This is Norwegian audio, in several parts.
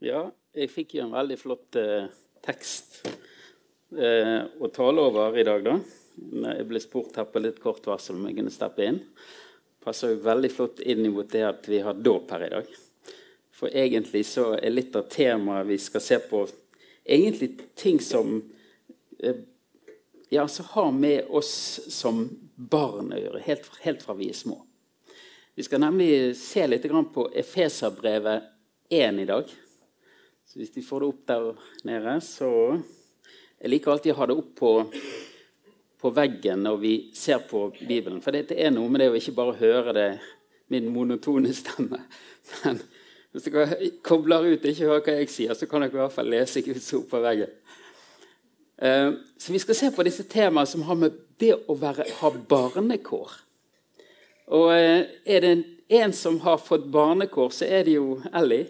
Ja, jeg fikk jo en veldig flott eh, tekst eh, å tale over i dag, da. Jeg ble spurt her på litt kort varsel om jeg kunne steppe inn. Passer jo veldig flott inn mot det at vi har dåp her i dag. For egentlig så er litt av temaet vi skal se på, egentlig ting som eh, ja, som har med oss som barn å gjøre, helt, helt fra vi er små. Vi skal nemlig se litt på Efeserbrevet 1 i dag. Så hvis de får det opp der nede, så Jeg liker alltid å ha det opp på, på veggen når vi ser på Bibelen. For det er noe med det å ikke bare høre det, min monotone stemme. Men hvis dere kobler ut og ikke hører hva jeg sier, så kan dere i hvert fall lese Guds ord på veggen. Eh, så vi skal se på disse temaene som har med det å være, ha barnekår. Og eh, er det en som har fått barnekår, så er det jo Ellie.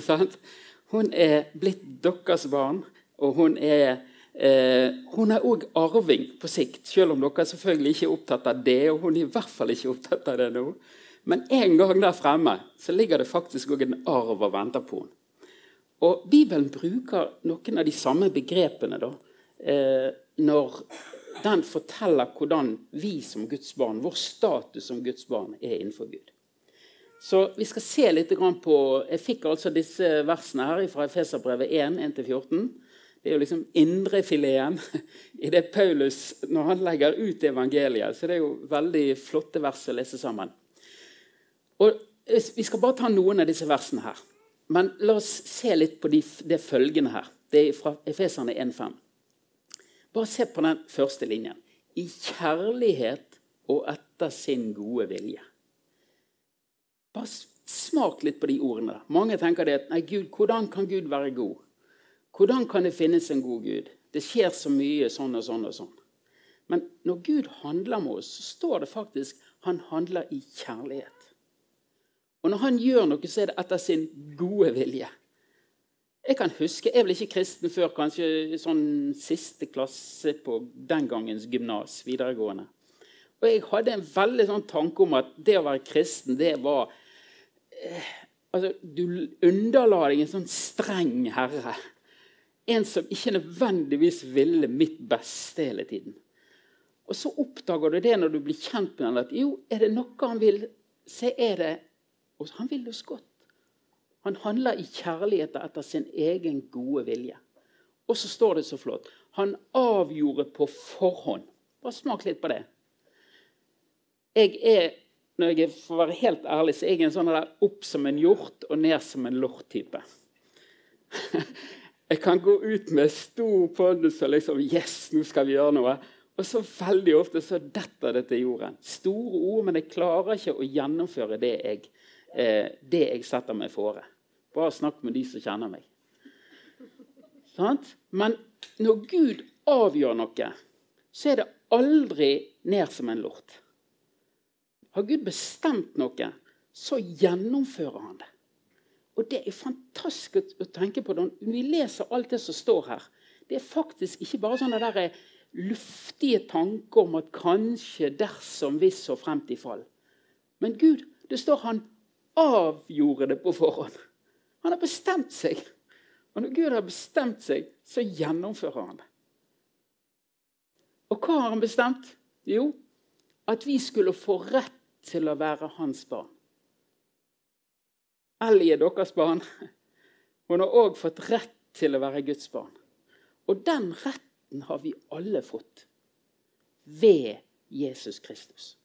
Hun er blitt deres barn, og hun er eh, hun er òg arving på sikt, selv om dere selvfølgelig ikke er opptatt av det. og hun er i hvert fall ikke opptatt av det nå. Men en gang der fremme så ligger det faktisk òg en arv og venter på henne. Og Bibelen bruker noen av de samme begrepene da, eh, når den forteller hvordan vi som Guds barn, vår status som Guds barn, er innenfor Gud. Så vi skal se litt på Jeg fikk altså disse versene her fra Efeserbrevet 1, 1-14. Det er jo liksom indrefileten i det Paulus når han legger ut evangeliet. Så det er jo veldig flotte vers å lese sammen. Og Vi skal bare ta noen av disse versene her. Men la oss se litt på de, det følgende her. Det er fra Efeserne 1,5. Bare se på den første linjen. I kjærlighet og etter sin gode vilje. Bare smak litt på de ordene. Mange tenker det at nei, Gud, hvordan kan Gud være god? Hvordan kan det finnes en god Gud? Det skjer så mye sånn og sånn og sånn. Men når Gud handler med oss, så står det faktisk han handler i kjærlighet. Og når han gjør noe, så er det etter sin gode vilje. Jeg kan huske, jeg ble ikke kristen før kanskje sånn siste klasse på den gangens gymnas, videregående. Og jeg hadde en veldig sånn tanke om at det å være kristen, det var altså, Du underla deg en sånn streng herre. En som ikke nødvendigvis ville mitt beste hele tiden. Og så oppdager du det når du blir kjent med ham, at jo, er det noe han vil, så er det og Han vil oss godt. Han handler i kjærlighet etter sin egen gode vilje. Og så står det så flott Han avgjorde på forhånd. Bare smak litt på det. Jeg er når jeg får være helt ærlig, så er jeg en sånn der opp som en hjort og ned som en lort-type. Jeg kan gå ut med stor pondus og liksom Yes, nå skal vi gjøre noe. Og så veldig ofte så detter det til jorden. Store ord, men jeg klarer ikke å gjennomføre det jeg, eh, det jeg setter meg fore. Bare snakk med de som kjenner meg. Men når Gud avgjør noe, så er det aldri ned som en lort. Har Gud bestemt noe, så gjennomfører han det. Og Det er fantastisk å tenke på når vi leser alt det som står her. Det er faktisk ikke bare sånne der eh, luftige tanker om at kanskje, dersom, hvis og fremt i fall. Men Gud, det står han avgjorde det på forhånd. Han har bestemt seg. Og når Gud har bestemt seg, så gjennomfører han det. Og hva har han bestemt? Jo, at vi skulle få rett til å være hans barn. Ellie er deres barn. Hun har òg fått rett til å være Guds barn. Og den retten har vi alle fått ved Jesus Kristus.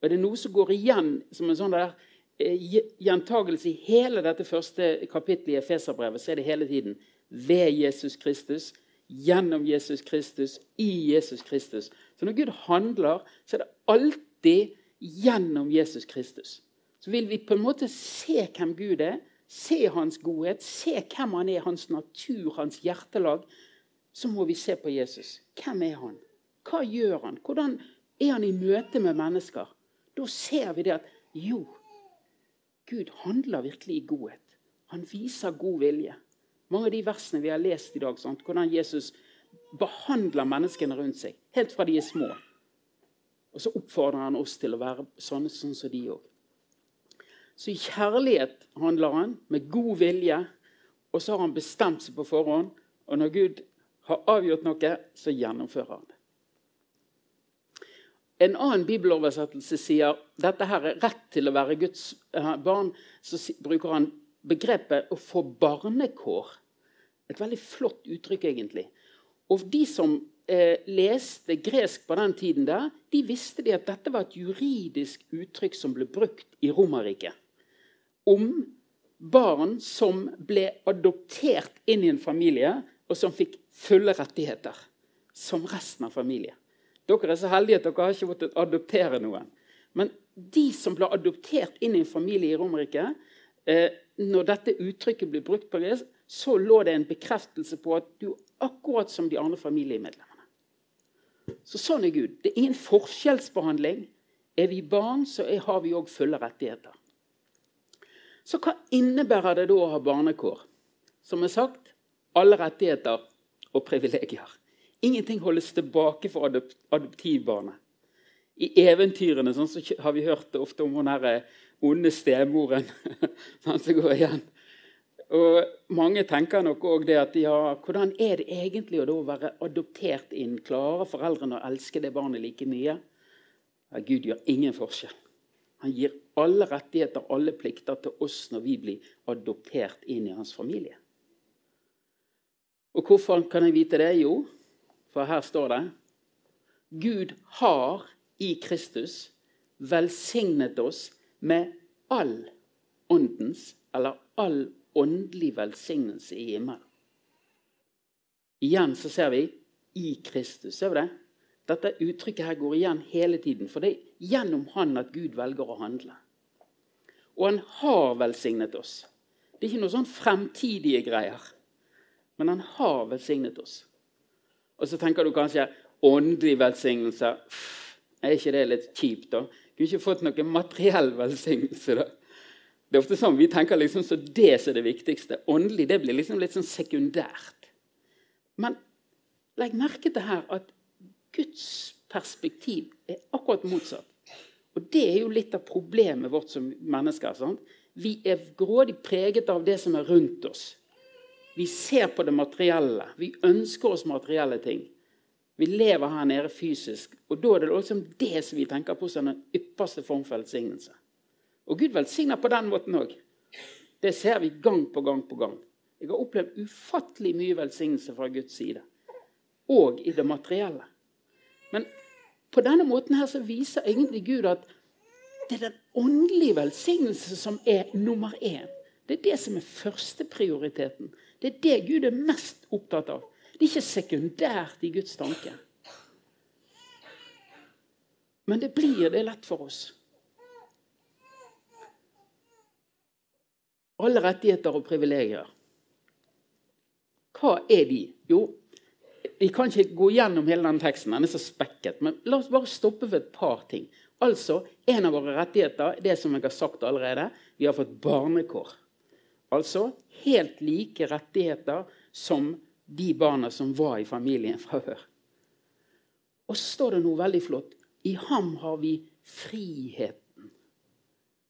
Og Det er noe som går igjen som en sånn der eh, gjentagelse i hele dette første kapittelet i Efeserbrevet. Så er det hele tiden ved Jesus Kristus, gjennom Jesus Kristus, i Jesus Kristus. Så når Gud handler, så er det alltid gjennom Jesus Kristus. Så vil vi på en måte se hvem Gud er, se hans godhet, se hvem han er, hans natur, hans hjertelag. Så må vi se på Jesus. Hvem er han? Hva gjør han? Hvordan er han i møte med mennesker? Da ser vi det at jo, Gud handler virkelig i godhet. Han viser god vilje. Mange av de versene vi har lest i dag, sant? hvordan Jesus behandler menneskene rundt seg, helt fra de er små. Og så oppfordrer han oss til å være sånne sånn som de òg. Så i kjærlighet handler han, med god vilje. og så har han bestemt seg på forhånd. Og når Gud har avgjort noe, så gjennomfører han det. En annen bibeloversettelse sier dette her er rett til å være Guds eh, barn. Så bruker han begrepet 'å få barnekår'. Et veldig flott uttrykk, egentlig. Og de som eh, leste gresk på den tiden, der, de visste de at dette var et juridisk uttrykk som ble brukt i Romerriket. Om barn som ble adoptert inn i en familie, og som fikk fulle rettigheter som resten av familien. Dere er så heldige at dere har ikke måttet adoptere noen. Men de som ble adoptert inn i en familie i Romerike, eh, når dette uttrykket blir brukt på gresk, så lå det en bekreftelse på at du er akkurat som de andre familiemedlemmene. Så Sånn er Gud. Det er ingen forskjellsbehandling. Er vi barn, så er, har vi òg fulle rettigheter. Så hva innebærer det da å ha barnekår? Som er sagt, alle rettigheter og privilegier. Ingenting holdes tilbake for adoptivbarnet. I eventyrene sånn, så har vi hørt ofte om hun eh, onde stemoren som går igjen. Og Mange tenker nok òg det at ja, hvordan er det egentlig å være adoptert inn? Klarer foreldrene å elske det barnet like mye? Ja, Gud gjør ingen forskjell. Han gir alle rettigheter, alle plikter til oss når vi blir adoptert inn i hans familie. Og hvorfor kan jeg vite det? Jo, for her står det Gud har i Kristus velsignet oss med all åndens, eller all åndelig velsignelse i himmelen. Igjen så ser vi 'i Kristus'. Ser vi det? Dette uttrykket her går igjen hele tiden. For det er gjennom Han at Gud velger å handle. Og han har velsignet oss. Det er ikke noe sånn fremtidige greier. Men han har velsignet oss. Og så tenker du kanskje åndelig velsignelse. Er ikke det litt kjipt, da? Kunne ikke fått noe materiell velsignelse, da? Det er ofte sånn Vi tenker liksom så det som er det viktigste. Åndelig det blir liksom litt sånn sekundært. Men legg merke til her at Guds perspektiv er akkurat motsatt. Og Det er jo litt av problemet vårt som mennesker. Sant? Vi er grådig preget av det som er rundt oss. Vi ser på det materielle. Vi ønsker oss materielle ting. Vi lever her nede fysisk. Og da er det liksom det som vi tenker på som den ypperste form for velsignelse. Og Gud velsigner på den måten òg. Det ser vi gang på gang på gang. Jeg har opplevd ufattelig mye velsignelse fra Guds side. Og i det materielle. Men på denne måten her så viser egentlig Gud at det er den åndelige velsignelse som er nummer én. Det er det som er førsteprioriteten. Det er det Gud er mest opptatt av. Det er ikke sekundært i Guds tanke. Men det blir det lett for oss. Alle rettigheter og privilegier. Hva er de? Jo, vi kan ikke gå gjennom hele denne teksten. Den er så spekket. Men la oss bare stoppe ved et par ting. Altså, En av våre rettigheter det som jeg har sagt allerede, vi har fått barnekår. Altså helt like rettigheter som de barna som var i familien fra før. Og så står det noe veldig flott. I ham har vi friheten.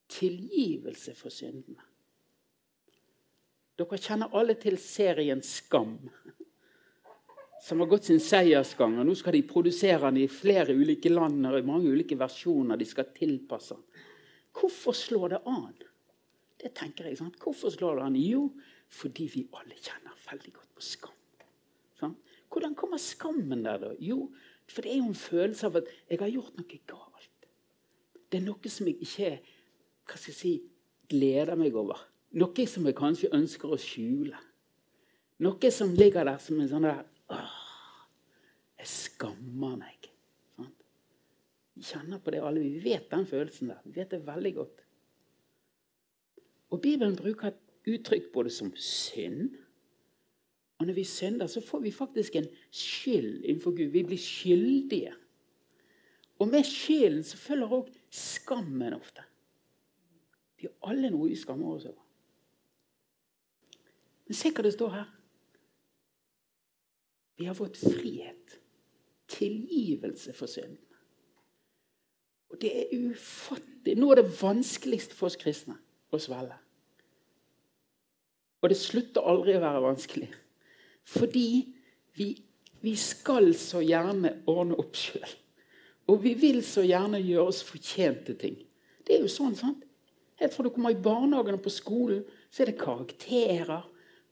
Tilgivelse for syndene. Dere kjenner alle til serien Skam, som har gått sin seiersgang. og Nå skal de produsere den i flere ulike land og i mange ulike versjoner. De skal tilpasse den. Hvorfor slår det an? Det tenker jeg, sant? Hvorfor slår det an? Jo, fordi vi alle kjenner veldig godt på skam. Sant? Hvordan kommer skammen der, da? Jo, for det er jo en følelse av at jeg har gjort noe galt. Det er noe som jeg ikke hva skal jeg si, gleder meg over. Noe som jeg kanskje ønsker å skjule. Noe som ligger der som en sånn der åh, Jeg skammer meg. Sant? Vi kjenner på det alle. Vi vet den følelsen der. Vi vet det veldig godt. Og Bibelen bruker et uttrykk både som synd Og når vi synder, så får vi faktisk en skyld innenfor Gud. Vi blir skyldige. Og med skylden så følger òg skammen ofte. Vi har alle noe vi skammer oss over. Men se hva det står her. Vi har fått frihet. Tilgivelse for synden. Og det er ufattelig. Noe av det vanskeligste for oss kristne å svelge. Og det slutter aldri å være vanskelig. Fordi vi, vi skal så gjerne ordne opp sjøl. Og vi vil så gjerne gjøre oss fortjente ting. Det er jo sånn, sant? Helt fra du kommer i barnehagen og på skolen, så er det karakterer.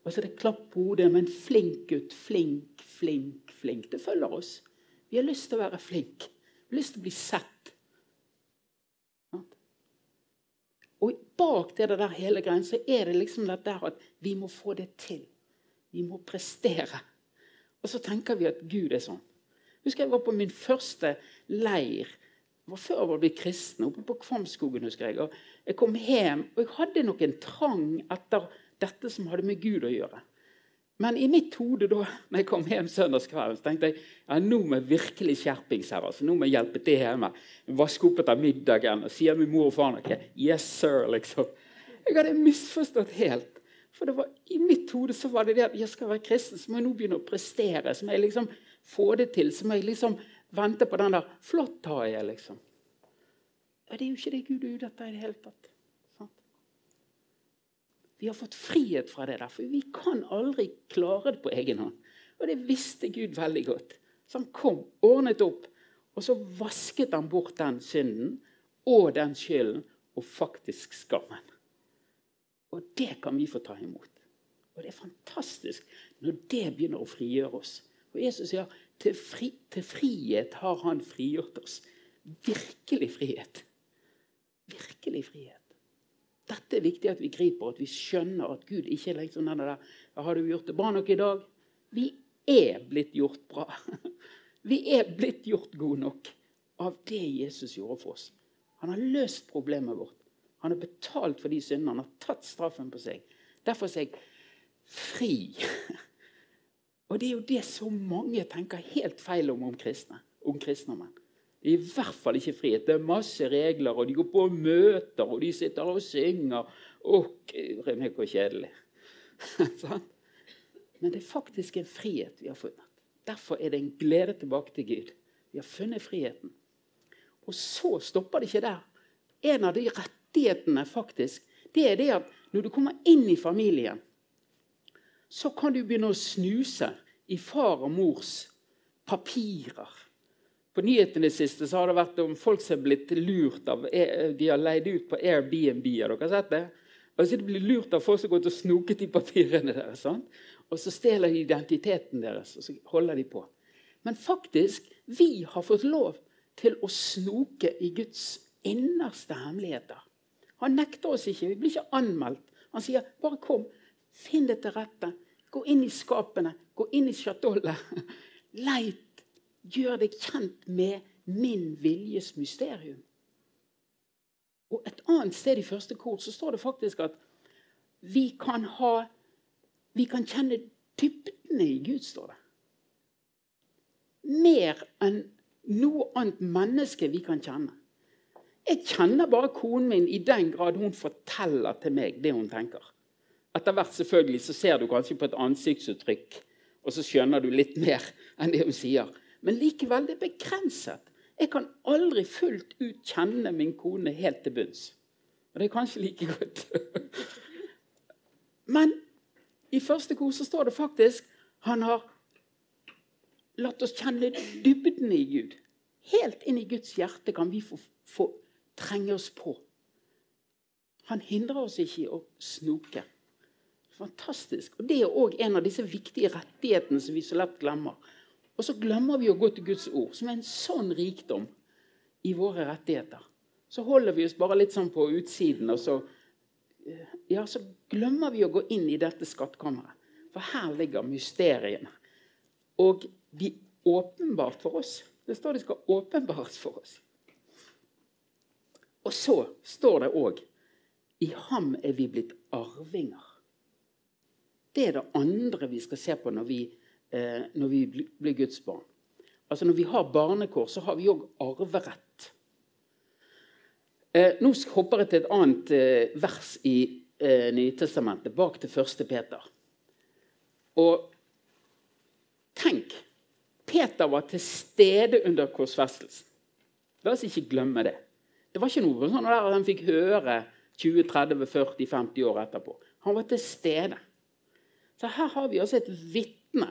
Og så er det klapp på hodet. Men flink gutt, flink, flink, flink. Det følger oss. Vi har lyst til å være flink. Vi har lyst til å bli sett. Og bak det der hele greien så er det liksom det der at vi må få det til. Vi må prestere. Og så tenker vi at Gud er sånn. Husker jeg var på min første leir. Det var før jeg var blitt kristen, oppe på Kvamskogen. husker Jeg og jeg kom hjem, og jeg hadde nok en trang etter dette som hadde med Gud å gjøre. Men i mitt hode da når jeg kom hjem søndagskvelden, så tenkte jeg ja, nå må jeg virkelig skjerpings her. altså. Nå må jeg hjelpe til hjemme. Vaske opp etter middagen. Og sier min mor og far noe. Yes, sir, liksom. Jeg hadde misforstått helt. For var, I mitt hode så var det det at jeg skal være kristen, så må jeg nå begynne å prestere. Så må jeg liksom få det til. Så må jeg liksom vente på den der Flott har jeg, liksom. Ja, det er jo ikke det Gud er ute etter i det hele tatt. Vi har fått frihet fra det der, for vi kan aldri klare det på egen hånd. Og det visste Gud veldig godt. Så han kom, ordnet opp, og så vasket han bort den synden og den skylden og faktisk skammen. Og det kan vi få ta imot. Og det er fantastisk når det begynner å frigjøre oss. Og Jesus sier til, fri, til frihet har han frigjort oss. Virkelig frihet. Virkelig frihet. Dette er viktig at vi griper, at vi skjønner at Gud ikke er liksom den der 'Har du gjort det bra nok i dag?' Vi er blitt gjort bra. Vi er blitt gjort gode nok av det Jesus gjorde for oss. Han har løst problemet vårt. Han har betalt for de syndene. Han har tatt straffen på seg. Derfor er jeg fri. Og det er jo det så mange tenker helt feil om om kristne. Om kristne menn. I hvert fall ikke frihet. Det er masse regler, og de går på møter, og de sitter og synger. Å, guri meg, hvor kjedelig. Men det er faktisk en frihet vi har funnet. Derfor er det en glede tilbake til Gud. Vi har funnet friheten. Og så stopper det ikke der. En av de rettighetene faktisk, det er det at når du kommer inn i familien, så kan du begynne å snuse i far og mors papirer på nyhetene siste så har det vært om folk som er blitt lurt av De har leid ut på Airbnb. Har dere sett det? Altså, de blir lurt av folk som går og snoket i papirene deres. Sant? Og så stjeler de identiteten deres, og så holder de på. Men faktisk, vi har fått lov til å snoke i Guds innerste hemmeligheter. Han nekter oss ikke. Vi blir ikke anmeldt. Han sier bare kom, finn det til rette. Gå inn i skapene, gå inn i chatollet. Leit gjør deg kjent med min viljes mysterium. Og Et annet sted i første kor så står det faktisk at vi kan ha Vi kan kjenne dybdene i Gud, står det. Mer enn noe annet menneske vi kan kjenne. Jeg kjenner bare konen min i den grad hun forteller til meg det hun tenker. Etter hvert selvfølgelig så ser du kanskje på et ansiktsuttrykk, og så skjønner du litt mer enn det hun sier. Men likevel, det er begrenset. Jeg kan aldri fullt ut kjenne min kone helt til bunns. Og det er kanskje like godt. Men i første kor så står det faktisk han har latt oss kjenne dybden i Gud. Helt inn i Guds hjerte kan vi få, få trenge oss på. Han hindrer oss ikke i å snoke. Fantastisk. Og Det er òg en av disse viktige rettighetene som vi så lett glemmer. Og så glemmer vi å gå til Guds ord, som er en sånn rikdom i våre rettigheter. Så holder vi oss bare litt sånn på utsiden, og så, ja, så glemmer vi å gå inn i dette skattkammeret. For her ligger mysteriene. Og de åpenbart for oss. Det står de skal åpenbares for oss. Og så står det òg i ham er vi blitt arvinger. Det er det andre vi skal se på når vi eh, når vi blir Guds barn. Altså Når vi har barnekår, så har vi òg arverett. Eh, nå hopper jeg til et annet eh, vers i eh, Nytestamentet, bak til 1. Peter. Og tenk Peter var til stede under korsfestelsen. La oss ikke glemme det. Det var ikke noe sånn der han fikk høre 20-30-40-50 år etterpå. Han var til stede. Så her har vi altså et vitne.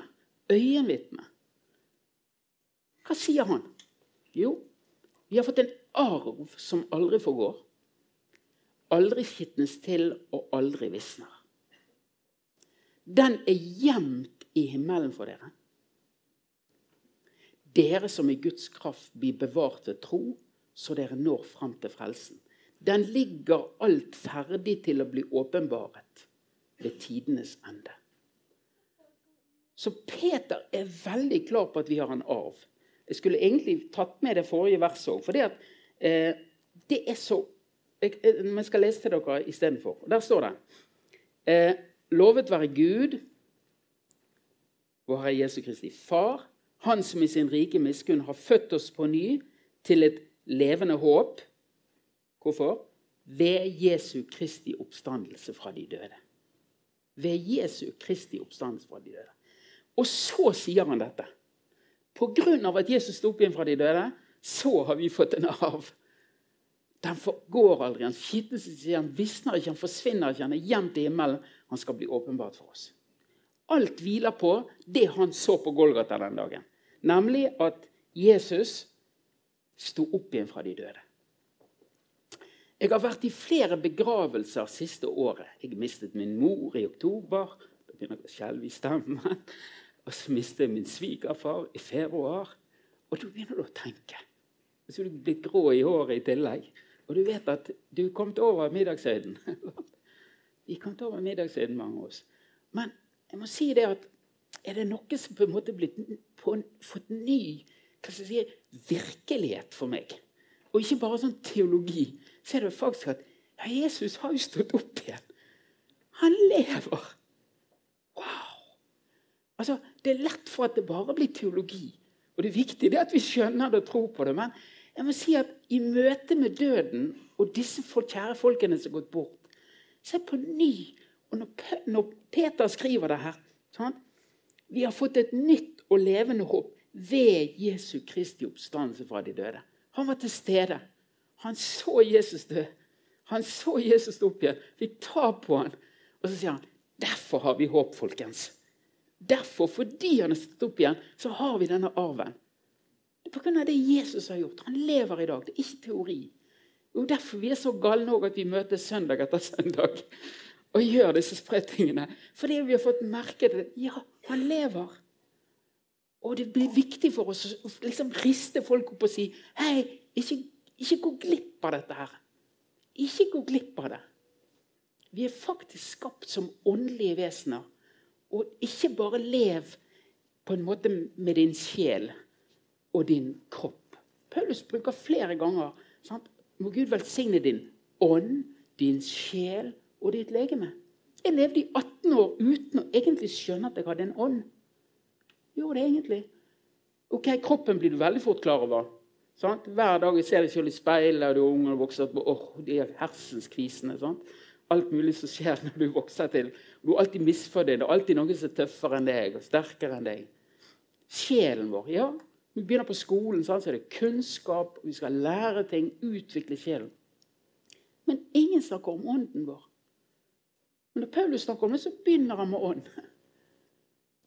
Øyenvitne. Hva sier han? Jo, vi har fått en arv som aldri forgår. Aldri skitnes til og aldri visner. Den er gjemt i himmelen for dere. Dere som i Guds kraft blir bevart ved tro, så dere når fram til frelsen. Den ligger alt ferdig til å bli åpenbaret ved tidenes ende. Så Peter er veldig klar på at vi har en arv. Jeg skulle egentlig tatt med det forrige verset òg. For det, eh, det er så jeg, jeg skal lese til dere istedenfor. Der står det eh, Lovet være Gud, vår Herre Jesu Kristi Far, Han som i sin rike miskunn har født oss på ny til et levende håp. Hvorfor? Ved Jesu Kristi oppstandelse fra de døde. Ved Jesu Kristi oppstandelse fra de døde. Og så sier han dette. Pga. at Jesus sto opp igjen fra de døde, så har vi fått en arv. Den forgår aldri. Han skitnes ikke, han visner ikke, han forsvinner ikke. Han er gjemt i himmelen. Han skal bli åpenbart for oss. Alt hviler på det han så på Golgata den dagen. Nemlig at Jesus sto opp igjen fra de døde. Jeg har vært i flere begravelser siste året. Jeg mistet min mor i oktober. Da begynner jeg å skjelve i stemmen. Og så mistet jeg min svigerfar i februar. Og da begynner du å tenke. Og Så er du blitt grå i håret i tillegg. Og du vet at du er kommet over middagshøyden. Vi er kommet over middagshøyden, mange av oss. Men jeg må si det at er det noe som på en måte blitt på en, fått ny si, virkelighet for meg, og ikke bare sånn teologi, så er det faktisk at ja, Jesus har jo stått opp igjen. Han lever. Altså, Det er lett for at det bare blir teologi. Og det er viktig det at vi skjønner det og tror på det. Men jeg må si at i møte med døden og disse kjære folkene som har gått bort, så er på ny og når, Peter skriver det her sånn, Vi har fått et nytt og levende håp ved Jesu Kristi oppstandelse fra de døde. Han var til stede. Han så Jesus dø. Han så Jesus opp igjen. Fikk ta på han. Og så sier han derfor har vi håp, folkens. Derfor, fordi han er stått opp igjen, så har vi denne arven. Det er pga. det Jesus har gjort. Han lever i dag. Det er ikke teori. Jo, derfor vi er så galne at vi møtes søndag etter søndag og gjør disse sprettingene. Fordi vi har fått merke det. Ja, han lever. Og det blir viktig for oss å liksom riste folk opp og si Hei, ikke, ikke gå glipp av dette her. Ikke gå glipp av det. Vi er faktisk skapt som åndelige vesener. Og ikke bare lev på en måte med din sjel og din kropp. Paulus bruker flere ganger sant? Må Gud velsigne din ånd, din sjel og ditt legeme. Jeg levde i 18 år uten å egentlig skjønne at jeg hadde en ånd. Gjorde det egentlig. Ok, Kroppen blir du veldig fort klar over. Sant? Hver dag jeg ser deg selv i speilet, og du er ung og vokser opp, oh, de er hersenskvisene. Sant? Alt mulig som skjer når du vokser til. Du er alltid misfornøyd. Det er alltid noen som er tøffere enn deg og sterkere enn deg. Sjelen vår. ja, vi begynner på skolen, så er det kunnskap, vi skal lære ting, utvikle sjelen. Men ingen snakker om ånden vår. Men når Paulus snakker om det, så begynner han med ånd.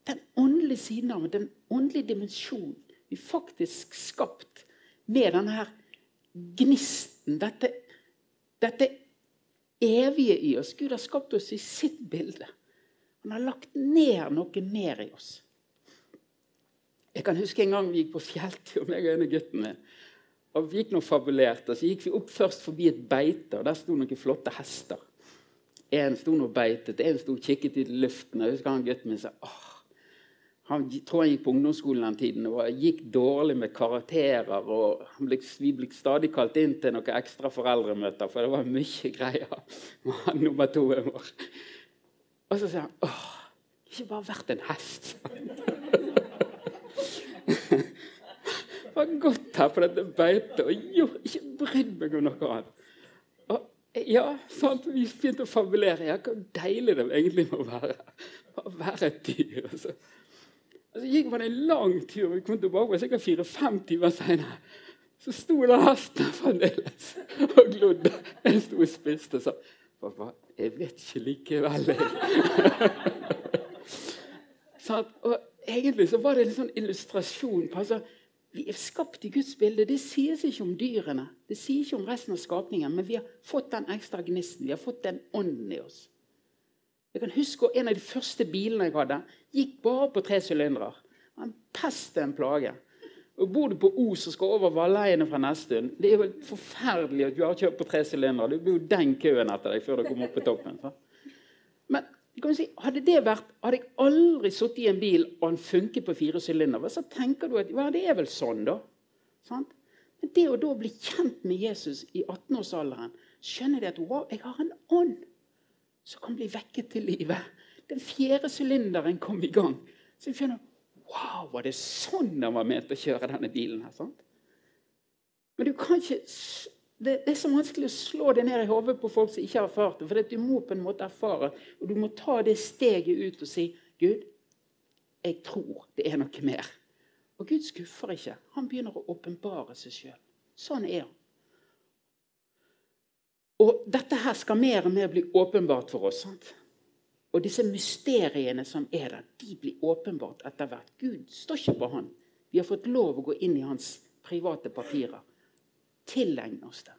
Den åndelige siden av den åndelige dimensjonen. Vi er faktisk skapt med denne her gnisten, dette, dette evige i oss. Gud har skapt oss i sitt bilde. Han har lagt ned noe mer i oss. Jeg kan huske en gang vi gikk på fjelltur, meg og en av guttene. Og Vi gikk noe fabulert, og så gikk vi opp først forbi et beite, og der sto noen flotte hester. En sto og beitet, en sto og kikket i luften. og Jeg husker han gutten min sa åh, han tror han gikk på ungdomsskolen den tiden og gikk dårlig med karakterer. og ble, Vi ble stadig kalt inn til noen ekstra foreldremøter, for det var mye greier med han nummer to-en vår. Og så sier han åh, ikke bare vært en hest. var godt her på dette beitet og jo, ikke brydd meg om noe annet. Og, ja, sant, Vi begynte å fabulere. Ja, hvor deilig det egentlig må være å være et dyr. Altså. Og så gikk man en lang tur. Vi kom tilbake sikkert fire-fem timer seinere. Så sto den hesten fremdeles og glodde. Jeg sto og spiste og sa Pappa, jeg vet ikke likevel, jeg. Og Egentlig så var det en sånn illustrasjon på altså, Vi er skapt i Guds bilde. Det sies ikke om dyrene, det sier ikke om resten av skapningen, men vi har fått den ekstra gnisten. Vi har fått den ånden i oss. Jeg kan huske En av de første bilene jeg hadde, gikk bare på tre sylindere. En pest en plage. Og Bor du på Os og skal over Valleiene fra Nesttun Det er jo forferdelig at du har kjørt på tre sylindere. Det blir jo den køen etter deg før du kommer opp på toppen. Så. Men si, hadde det vært, hadde jeg aldri sittet i en bil og den funket på fire sylindere, så tenker du at ja, det er vel sånn, da. Sant? Men det å da bli kjent med Jesus i 18-årsalderen, skjønner de at wow, jeg har en ånd som kan bli vekket til live. Den fjerde sylinderen kom i gang. Så vi skjønner Wow, var det sånn han var ment å kjøre denne bilen? her, sant? Men du kan ikke det, det, er så vanskelig å slå det ned i hodet på folk som ikke har erfart det. For du må på en måte erfare, og du må ta det steget ut og si Gud, jeg tror det er noe mer. Og Gud skuffer ikke. Han begynner å åpenbare seg sjøl. Sånn er han. Og dette her skal mer og mer bli åpenbart for oss. sant? Og disse mysteriene som er der, de blir åpenbart etter hvert. Gud står ikke på han. Vi har fått lov å gå inn i hans private papirer. Tilegne oss det.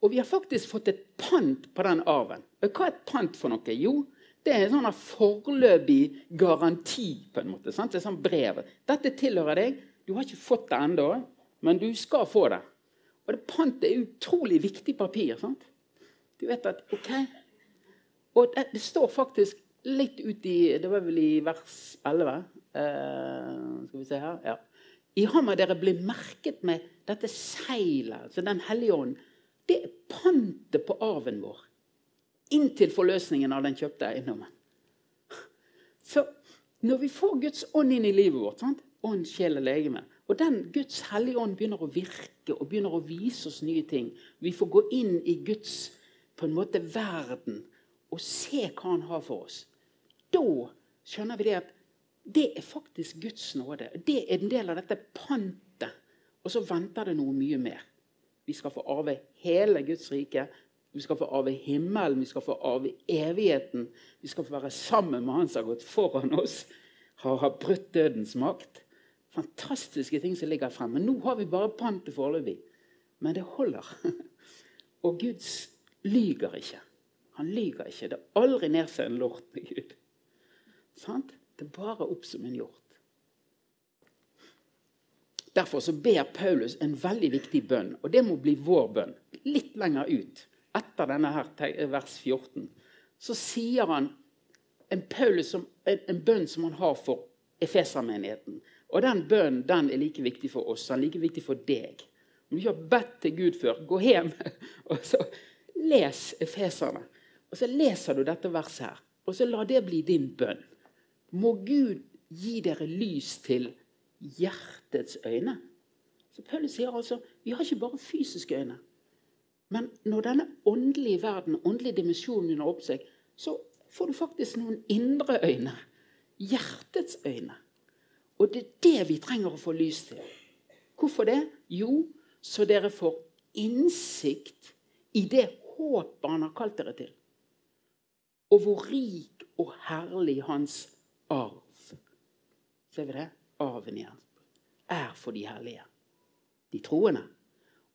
Og vi har faktisk fått et pant på den arven. Hva er et pant for noe? Jo, det er en sånn foreløpig garanti. på en måte, sant? Det er sånn brev. Dette tilhører deg. Du har ikke fått det ennå, men du skal få det. Og det Pant er utrolig viktig papir. sant? Du vet at ok, og det, det, står faktisk litt ut i Det var vel i vers 11. Eh, skal vi se her. Ja. I ham har dere blitt merket med dette seilet, altså Den hellige ånd. Det er pantet på arven vår. Inntil forløsningen av den kjøpte eiendommen. Så når vi får Guds ånd inn i livet vårt, sant? ånd, sjel og legeme, og den Guds hellige ånd begynner å virke og begynner å vise oss nye ting Vi får gå inn i Guds på en måte verden og se hva han har for oss. Da skjønner vi det at det er faktisk Guds nåde. Det er en del av dette pantet. Og så venter det noe mye mer. Vi skal få arve hele Guds rike. Vi skal få arve himmelen, vi skal få arve evigheten. Vi skal få være sammen med Han som har gått foran oss, har, brutt dødens makt. Fantastiske ting som ligger fremme. Nå har vi bare pantet foreløpig. Men det holder. Og Guds lyger ikke. Han lyger ikke. Det er aldri ned seg en lort med Gud. Sant? Det er bare opp som en hjort. Derfor så ber Paulus en veldig viktig bønn, og det må bli vår bønn. Litt lenger ut, etter denne her vers 14, så sier han en, som, en, en bønn som han har for Efesermenigheten. Og den bønnen den er like viktig for oss. Den er like viktig for deg. Om du ikke har bedt til Gud før, gå hjem og så les Efeserne. Og så leser du dette verset her, og så la det bli din bønn. Må Gud gi dere lys til hjertets øyne. Så Paulus sier altså vi har ikke bare fysiske øyne. Men når denne åndelige verden, åndelige dimensjonen under opp seg, så får du faktisk noen indre øyne. Hjertets øyne. Og det er det vi trenger å få lys til. Hvorfor det? Jo, så dere får innsikt i det håpet han har kalt dere til og hvor rik og herlig hans arv Ser vi det? Arven igjen. Er for de hellige. De troende.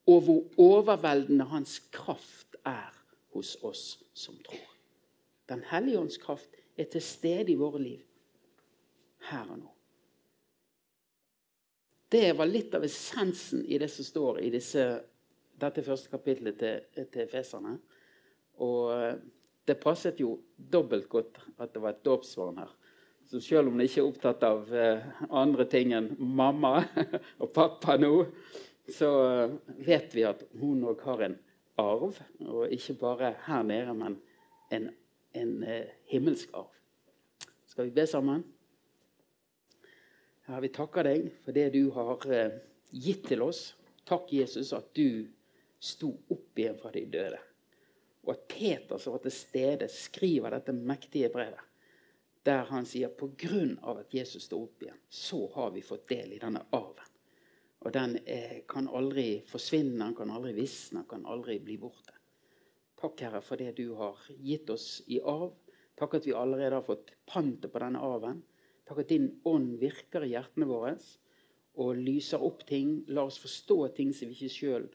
Og hvor overveldende hans kraft er hos oss som tror. Den hellige ånds kraft er til stede i våre liv her og nå. Det var litt av essensen i det som står i disse, dette første kapitlet til, til Feserne. Og det passet jo dobbelt godt at det var et dåpsbarn her. Så selv om de ikke er opptatt av eh, andre ting enn mamma og pappa nå, så eh, vet vi at hun òg har en arv. Og ikke bare her nede, men en, en eh, himmelsk arv. Skal vi be sammen? Herre, vi takker deg for det du har gitt til oss. Takk, Jesus, at du sto opp igjen fra de døde og at Peter, som var til stede, skriver dette mektige brevet. Der han sier på grunn av at Jesus sto opp igjen, så har vi fått del i denne arven. Og den er, kan aldri forsvinne, den kan aldri visne, den kan aldri bli borte. Takk, Herre, for det du har gitt oss i arv. Takk at vi allerede har fått pantet på denne arven. Takk at din ånd virker i hjertene våre og lyser opp ting. La oss forstå ting som vi ikke sjøl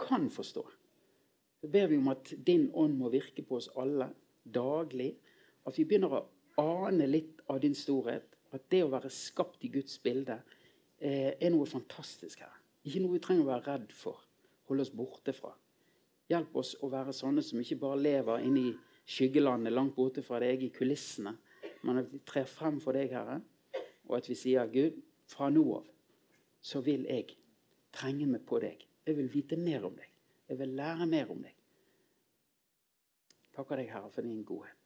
kan forstå. Så ber vi om at din ånd må virke på oss alle daglig. At vi begynner å ane litt av din storhet. At det å være skapt i Guds bilde eh, er noe fantastisk her. Ikke noe vi trenger å være redd for. Holde oss borte fra. Hjelp oss å være sånne som ikke bare lever inne i skyggelandet langt borte fra deg i kulissene, men at vi trer frem for deg, Herre, og at vi sier, Gud, fra nå av så vil jeg trenge meg på deg. Jeg vil vite mer om deg. Jeg vil lære mer om deg. Takker deg, Herre, for din godhet.